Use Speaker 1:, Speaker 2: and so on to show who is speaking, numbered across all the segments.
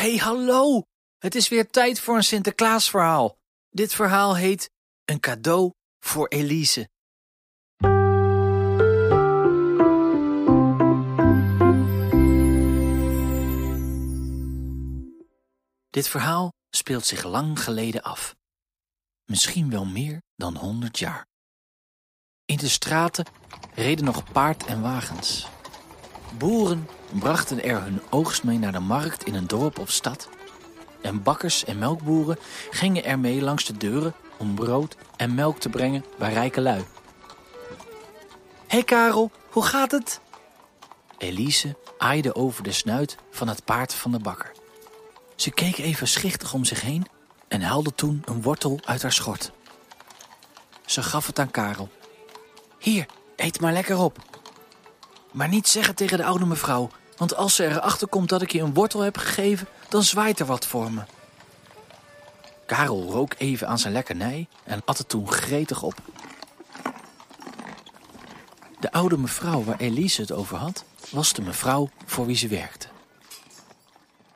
Speaker 1: Hey, hallo! Het is weer tijd voor een Sinterklaasverhaal. Dit verhaal heet Een cadeau voor Elise. Dit verhaal speelt zich lang geleden af. Misschien wel meer dan honderd jaar. In de straten reden nog paard en wagens. Boeren brachten er hun oogst mee naar de markt in een dorp of stad. En bakkers en melkboeren gingen ermee langs de deuren om brood en melk te brengen bij rijke lui. Hey Karel, hoe gaat het? Elise aaide over de snuit van het paard van de bakker. Ze keek even schichtig om zich heen en haalde toen een wortel uit haar schort. Ze gaf het aan Karel. Hier, eet maar lekker op. Maar niet zeggen tegen de oude mevrouw, want als ze erachter komt dat ik je een wortel heb gegeven, dan zwaait er wat voor me. Karel rook even aan zijn lekkernij en at het toen gretig op. De oude mevrouw waar Elise het over had, was de mevrouw voor wie ze werkte.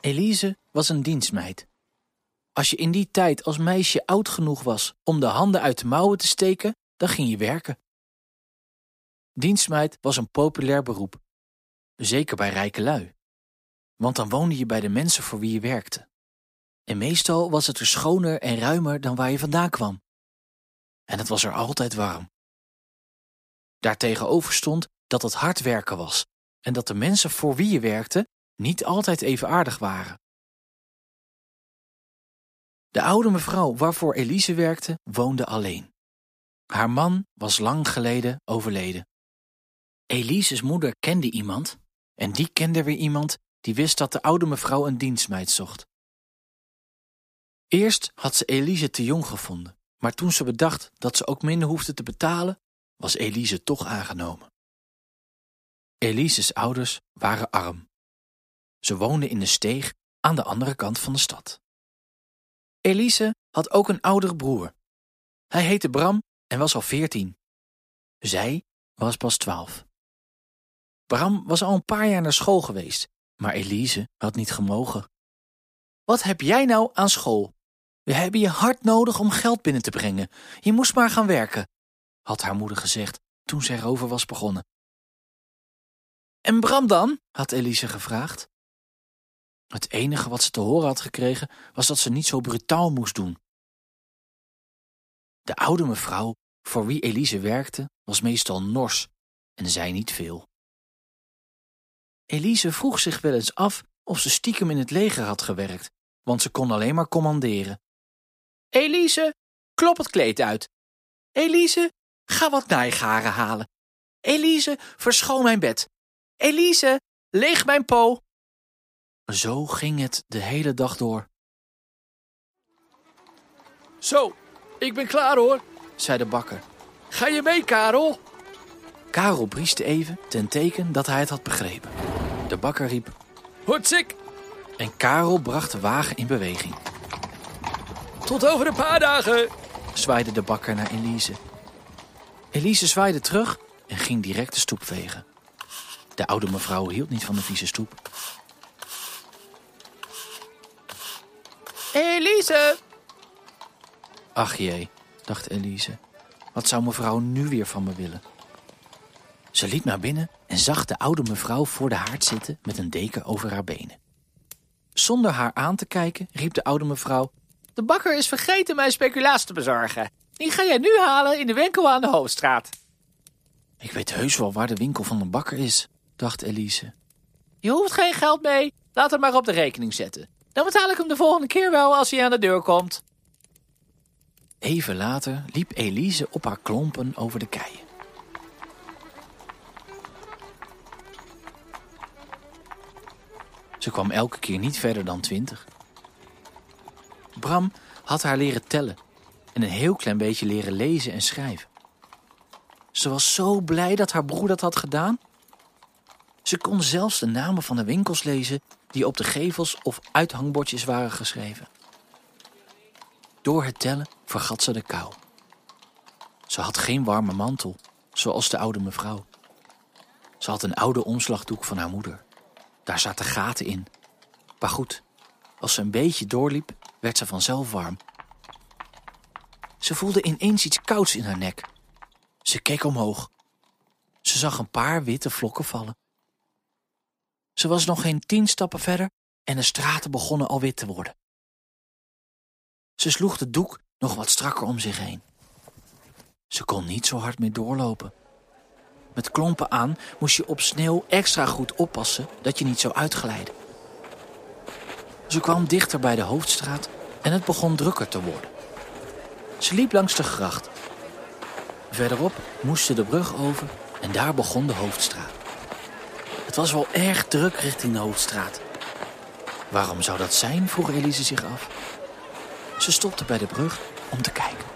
Speaker 1: Elise was een dienstmeid. Als je in die tijd als meisje oud genoeg was om de handen uit de mouwen te steken, dan ging je werken. Dienstmeid was een populair beroep, zeker bij rijke lui. Want dan woonde je bij de mensen voor wie je werkte. En meestal was het er schoner en ruimer dan waar je vandaan kwam. En het was er altijd warm. Daartegenover stond dat het hard werken was en dat de mensen voor wie je werkte niet altijd even aardig waren. De oude mevrouw waarvoor Elise werkte woonde alleen. Haar man was lang geleden overleden. Elise's moeder kende iemand en die kende weer iemand die wist dat de oude mevrouw een dienstmeid zocht. Eerst had ze Elise te jong gevonden, maar toen ze bedacht dat ze ook minder hoefde te betalen, was Elise toch aangenomen. Elise's ouders waren arm. Ze woonden in de steeg aan de andere kant van de stad. Elise had ook een oudere broer. Hij heette Bram en was al veertien. Zij was pas twaalf. Bram was al een paar jaar naar school geweest, maar Elise had niet gemogen. Wat heb jij nou aan school? We hebben je hard nodig om geld binnen te brengen. Je moest maar gaan werken, had haar moeder gezegd toen zij erover was begonnen. En Bram dan? had Elise gevraagd. Het enige wat ze te horen had gekregen was dat ze niet zo brutaal moest doen. De oude mevrouw, voor wie Elise werkte, was meestal nors en zei niet veel. Elise vroeg zich wel eens af of ze stiekem in het leger had gewerkt, want ze kon alleen maar commanderen. Elise, klop het kleed uit. Elise, ga wat naaigaren halen. Elise, verschoon mijn bed. Elise, leeg mijn po. Zo ging het de hele dag door.
Speaker 2: Zo, ik ben klaar hoor,
Speaker 1: zei de bakker.
Speaker 2: Ga je mee, Karel?
Speaker 1: Karel brieste even ten teken dat hij het had begrepen. De bakker riep:
Speaker 2: Hotsik!
Speaker 1: En Karel bracht de wagen in beweging.
Speaker 2: Tot over een paar dagen,
Speaker 1: zwaaide de bakker naar Elise. Elise zwaaide terug en ging direct de stoep vegen. De oude mevrouw hield niet van de vieze stoep.
Speaker 2: Elise!
Speaker 1: Ach jee, dacht Elise. Wat zou mevrouw nu weer van me willen? Ze liep naar binnen en zag de oude mevrouw voor de haard zitten met een deken over haar benen. Zonder haar aan te kijken riep de oude mevrouw:
Speaker 2: De bakker is vergeten mijn speculaas te bezorgen. Die ga jij nu halen in de winkel aan de Hoofdstraat.
Speaker 1: Ik weet heus wel waar de winkel van de bakker is, dacht Elise.
Speaker 2: Je hoeft geen geld mee, laat hem maar op de rekening zetten. Dan betaal ik hem de volgende keer wel als hij aan de deur komt.
Speaker 1: Even later liep Elise op haar klompen over de keien. Ze kwam elke keer niet verder dan twintig. Bram had haar leren tellen en een heel klein beetje leren lezen en schrijven. Ze was zo blij dat haar broer dat had gedaan. Ze kon zelfs de namen van de winkels lezen die op de gevels of uithangbordjes waren geschreven. Door het tellen vergat ze de kou. Ze had geen warme mantel, zoals de oude mevrouw. Ze had een oude omslagdoek van haar moeder. Daar zaten gaten in. Maar goed, Als ze een beetje doorliep, werd ze vanzelf warm. Ze voelde ineens iets kouds in haar nek. Ze keek omhoog. Ze zag een paar witte vlokken vallen. Ze was nog geen tien stappen verder en de straten begonnen al wit te worden. Ze sloeg de doek nog wat strakker om zich heen. Ze kon niet zo hard meer doorlopen. Met klompen aan moest je op sneeuw extra goed oppassen dat je niet zou uitglijden. Ze kwam dichter bij de hoofdstraat en het begon drukker te worden. Ze liep langs de gracht. Verderop moest ze de brug over en daar begon de hoofdstraat. Het was wel erg druk richting de hoofdstraat. Waarom zou dat zijn, vroeg Elise zich af. Ze stopte bij de brug om te kijken.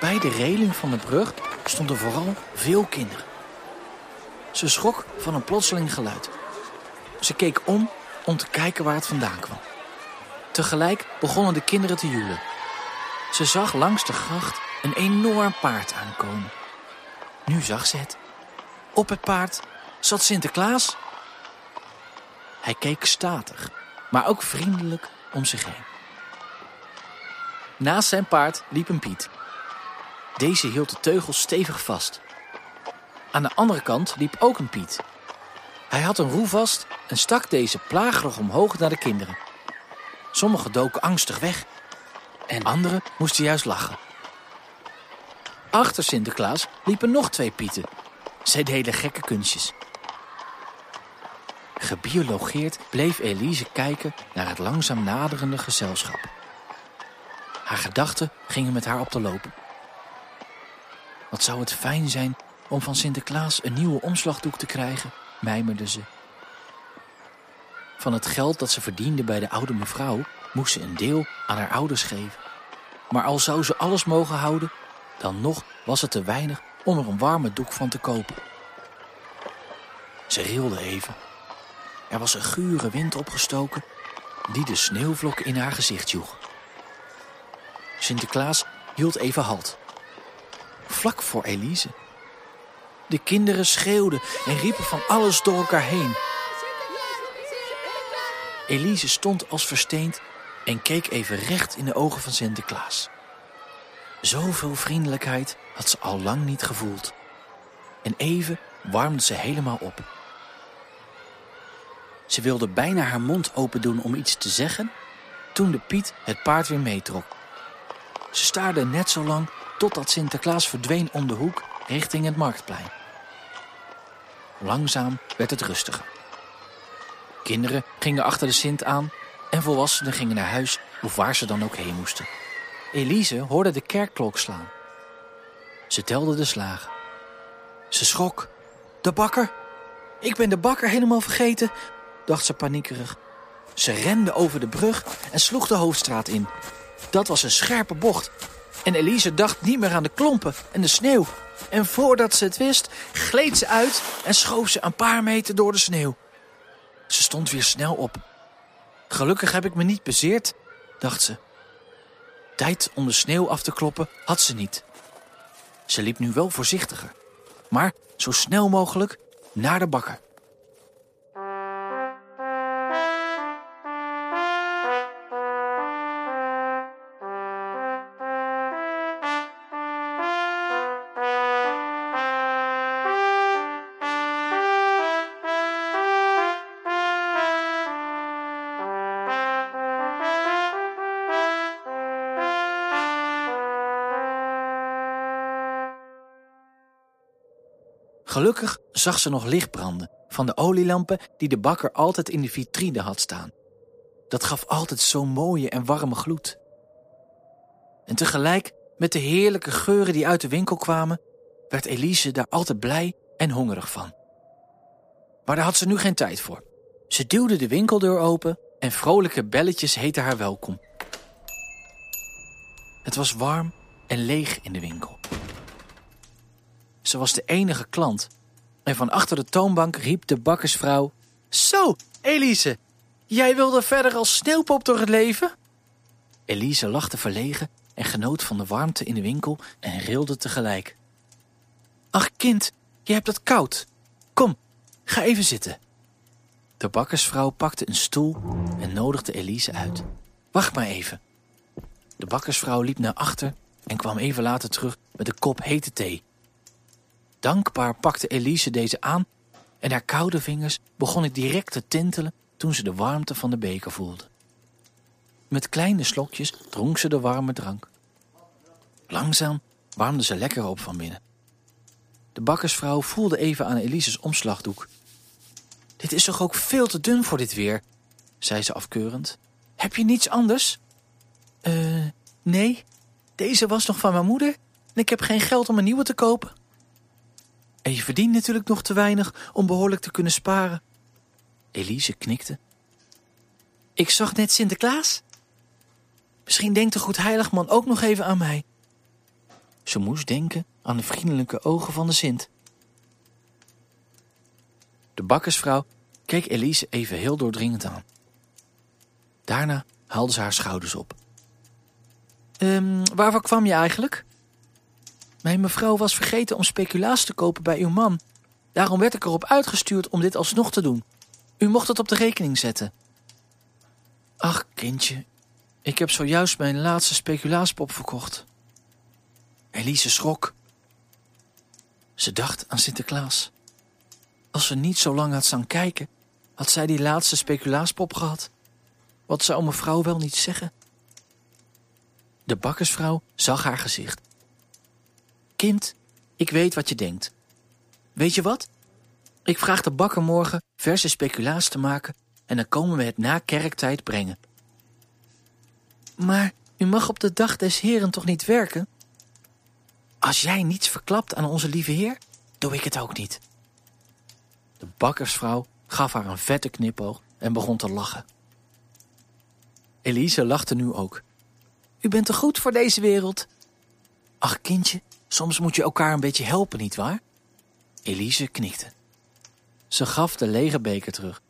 Speaker 1: Bij de reling van de brug stonden vooral veel kinderen. Ze schrok van een plotseling geluid. Ze keek om om te kijken waar het vandaan kwam. Tegelijk begonnen de kinderen te joelen. Ze zag langs de gracht een enorm paard aankomen. Nu zag ze het. Op het paard zat Sinterklaas. Hij keek statig, maar ook vriendelijk om zich heen. Naast zijn paard liep een Piet. Deze hield de teugels stevig vast. Aan de andere kant liep ook een Piet. Hij had een roe vast en stak deze plagerig omhoog naar de kinderen. Sommigen doken angstig weg en anderen moesten juist lachen. Achter Sinterklaas liepen nog twee Pieten. Zij deden gekke kunstjes. Gebiologeerd bleef Elise kijken naar het langzaam naderende gezelschap. Haar gedachten gingen met haar op de lopen. Wat zou het fijn zijn om van Sinterklaas een nieuwe omslagdoek te krijgen, mijmerde ze. Van het geld dat ze verdiende bij de oude mevrouw moest ze een deel aan haar ouders geven. Maar al zou ze alles mogen houden, dan nog was het te weinig om er een warme doek van te kopen. Ze rilde even. Er was een gure wind opgestoken die de sneeuwvlokken in haar gezicht joeg. Sinterklaas hield even halt. Vlak voor Elise. De kinderen schreeuwden en riepen van alles door elkaar heen. Elise stond als versteend en keek even recht in de ogen van Sinterklaas. Zoveel vriendelijkheid had ze al lang niet gevoeld. En even warmde ze helemaal op. Ze wilde bijna haar mond open doen om iets te zeggen, toen de Piet het paard weer meetrok. Ze staarde net zo lang totdat Sinterklaas verdween om de hoek richting het marktplein. Langzaam werd het rustiger. Kinderen gingen achter de Sint aan en volwassenen gingen naar huis of waar ze dan ook heen moesten. Elise hoorde de kerkklok slaan. Ze telde de slagen. Ze schrok. De bakker? Ik ben de bakker helemaal vergeten, dacht ze paniekerig. Ze rende over de brug en sloeg de hoofdstraat in. Dat was een scherpe bocht. En Elise dacht niet meer aan de klompen en de sneeuw. En voordat ze het wist, gleed ze uit en schoof ze een paar meter door de sneeuw. Ze stond weer snel op. Gelukkig heb ik me niet bezeerd, dacht ze. Tijd om de sneeuw af te kloppen had ze niet. Ze liep nu wel voorzichtiger, maar zo snel mogelijk naar de bakker. Gelukkig zag ze nog licht branden van de olielampen die de bakker altijd in de vitrine had staan. Dat gaf altijd zo'n mooie en warme gloed. En tegelijk met de heerlijke geuren die uit de winkel kwamen, werd Elise daar altijd blij en hongerig van. Maar daar had ze nu geen tijd voor. Ze duwde de winkeldeur open en vrolijke belletjes heten haar welkom. Het was warm en leeg in de winkel. Ze was de enige klant. En van achter de toonbank riep de bakkersvrouw... Zo, Elise, jij wilde verder als sneeuwpop door het leven? Elise lachte verlegen en genoot van de warmte in de winkel en rilde tegelijk. Ach kind, je hebt het koud. Kom, ga even zitten. De bakkersvrouw pakte een stoel en nodigde Elise uit. Wacht maar even. De bakkersvrouw liep naar achter en kwam even later terug met een kop hete thee. Dankbaar pakte Elise deze aan en haar koude vingers begonnen direct te tintelen toen ze de warmte van de beker voelde. Met kleine slokjes dronk ze de warme drank. Langzaam warmde ze lekker op van binnen. De bakkersvrouw voelde even aan Elise's omslagdoek. Dit is toch ook veel te dun voor dit weer, zei ze afkeurend. Heb je niets anders? Eh, nee. Deze was nog van mijn moeder en ik heb geen geld om een nieuwe te kopen. En je verdient natuurlijk nog te weinig om behoorlijk te kunnen sparen. Elise knikte. Ik zag net Sinterklaas. Misschien denkt de goed heiligman ook nog even aan mij. Ze moest denken aan de vriendelijke ogen van de Sint. De bakkersvrouw keek Elise even heel doordringend aan. Daarna haalde ze haar schouders op. Um, waarvoor kwam je eigenlijk? Mijn mevrouw was vergeten om speculaas te kopen bij uw man. Daarom werd ik erop uitgestuurd om dit alsnog te doen. U mocht het op de rekening zetten. Ach, kindje, ik heb zojuist mijn laatste speculaaspop verkocht. Elise schrok. Ze dacht aan Sinterklaas. Als ze niet zo lang had staan kijken, had zij die laatste speculaaspop gehad. Wat zou mevrouw wel niet zeggen? De bakkersvrouw zag haar gezicht. Kind, ik weet wat je denkt. Weet je wat? Ik vraag de bakker morgen verse speculaas te maken en dan komen we het na kerktijd brengen. Maar u mag op de dag des heren toch niet werken? Als jij niets verklapt aan onze lieve heer, doe ik het ook niet. De bakkersvrouw gaf haar een vette knipoog en begon te lachen. Elise lachte nu ook. U bent te goed voor deze wereld. Ach, kindje, soms moet je elkaar een beetje helpen, nietwaar? Elise knikte. Ze gaf de lege beker terug.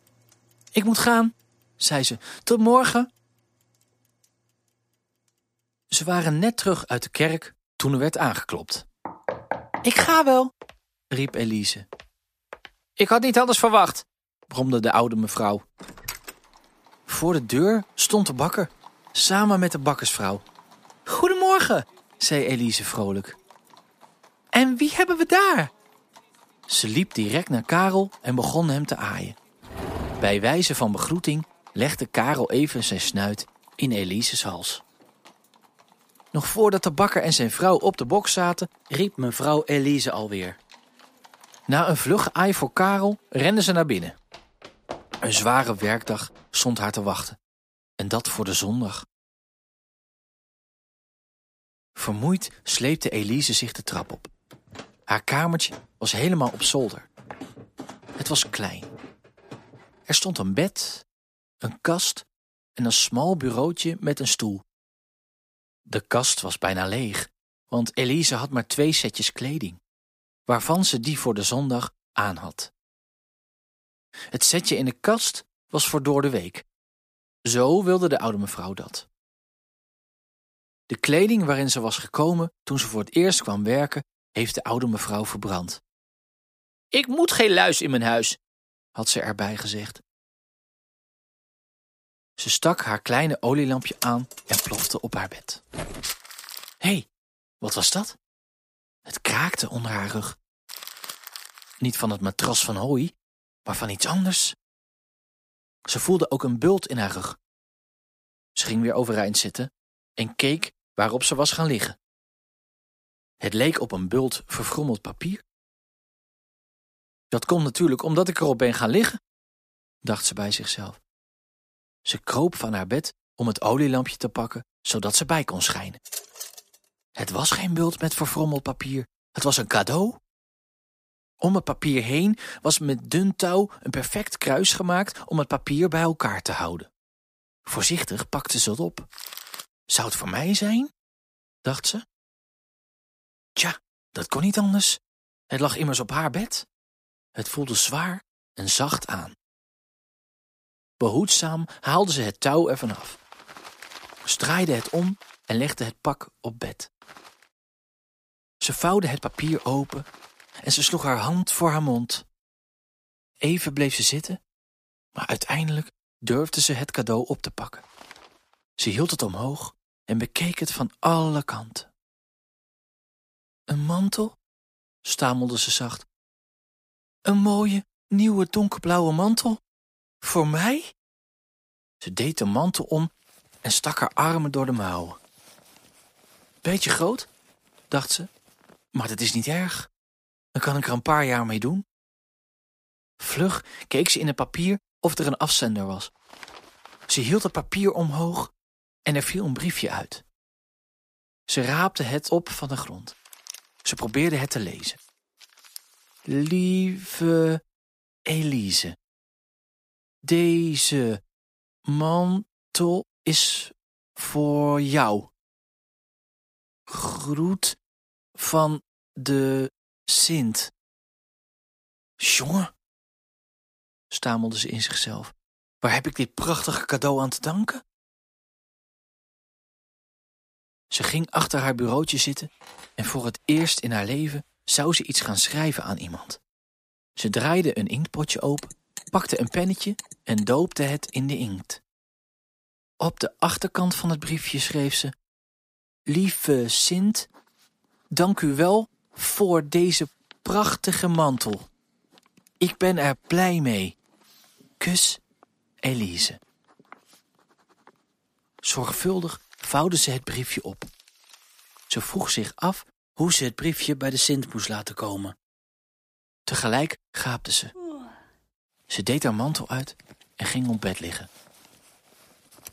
Speaker 1: Ik moet gaan, zei ze. Tot morgen. Ze waren net terug uit de kerk toen er werd aangeklopt. Ik ga wel, riep Elise.
Speaker 2: Ik had niet anders verwacht,
Speaker 1: bromde de oude mevrouw. Voor de deur stond de bakker, samen met de bakkersvrouw. Goedemorgen, zei Elise vrolijk. En wie hebben we daar? Ze liep direct naar Karel en begon hem te aaien. Bij wijze van begroeting legde Karel even zijn snuit in Elise's hals. Nog voordat de bakker en zijn vrouw op de bok zaten, riep mevrouw Elise alweer. Na een vlugge aai voor Karel rende ze naar binnen. Een zware werkdag stond haar te wachten. En dat voor de zondag. Vermoeid sleepte Elise zich de trap op. Haar kamertje was helemaal op zolder. Het was klein. Er stond een bed, een kast en een smal bureautje met een stoel. De kast was bijna leeg, want Elise had maar twee setjes kleding, waarvan ze die voor de zondag aan had. Het setje in de kast was voor door de week. Zo wilde de oude mevrouw dat. De kleding waarin ze was gekomen toen ze voor het eerst kwam werken, heeft de oude mevrouw verbrand.
Speaker 2: Ik moet geen luis in mijn huis,
Speaker 1: had ze erbij gezegd. Ze stak haar kleine olielampje aan en plofte op haar bed. Hé, hey, wat was dat? Het kraakte onder haar rug. Niet van het matras van hooi, maar van iets anders. Ze voelde ook een bult in haar rug. Ze ging weer overeind zitten en keek waarop ze was gaan liggen. Het leek op een bult verfrommeld papier. Dat komt natuurlijk omdat ik erop ben gaan liggen, dacht ze bij zichzelf. Ze kroop van haar bed om het olielampje te pakken, zodat ze bij kon schijnen. Het was geen bult met verfrommeld papier, het was een cadeau. Om het papier heen was met dun touw een perfect kruis gemaakt om het papier bij elkaar te houden. Voorzichtig pakte ze het op. Zou het voor mij zijn? dacht ze. Tja, dat kon niet anders. Het lag immers op haar bed. Het voelde zwaar en zacht aan. Behoedzaam haalde ze het touw ervan af, straaide het om en legde het pak op bed. Ze vouwde het papier open en ze sloeg haar hand voor haar mond. Even bleef ze zitten Maar uiteindelijk durfde ze het cadeau op te pakken. Ze hield het omhoog en bekeek het van alle kanten. Een mantel? stamelde ze zacht. Een mooie, nieuwe donkerblauwe mantel? Voor mij? Ze deed de mantel om en stak haar armen door de mouwen. Beetje groot, dacht ze, maar dat is niet erg. Dan kan ik er een paar jaar mee doen. Vlug keek ze in het papier of er een afzender was. Ze hield het papier omhoog en er viel een briefje uit. Ze raapte het op van de grond. Ze probeerde het te lezen. Lieve Elise, deze mantel is voor jou. Groet van de Sint. Jongen, stamelde ze in zichzelf, waar heb ik dit prachtige cadeau aan te danken? Ze ging achter haar bureautje zitten en voor het eerst in haar leven zou ze iets gaan schrijven aan iemand. Ze draaide een inktpotje open, pakte een pennetje en doopte het in de inkt. Op de achterkant van het briefje schreef ze: Lieve Sint, dank u wel voor deze prachtige mantel. Ik ben er blij mee. Kus, Elise. Zorgvuldig vouwde ze het briefje op. Ze vroeg zich af hoe ze het briefje bij de Sint moest laten komen. Tegelijk gaapte ze. Ze deed haar mantel uit en ging op bed liggen.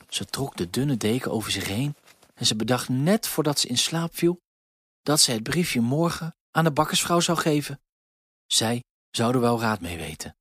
Speaker 1: Ze trok de dunne deken over zich heen en ze bedacht net voordat ze in slaap viel dat ze het briefje morgen aan de bakkersvrouw zou geven. Zij zou er wel raad mee weten.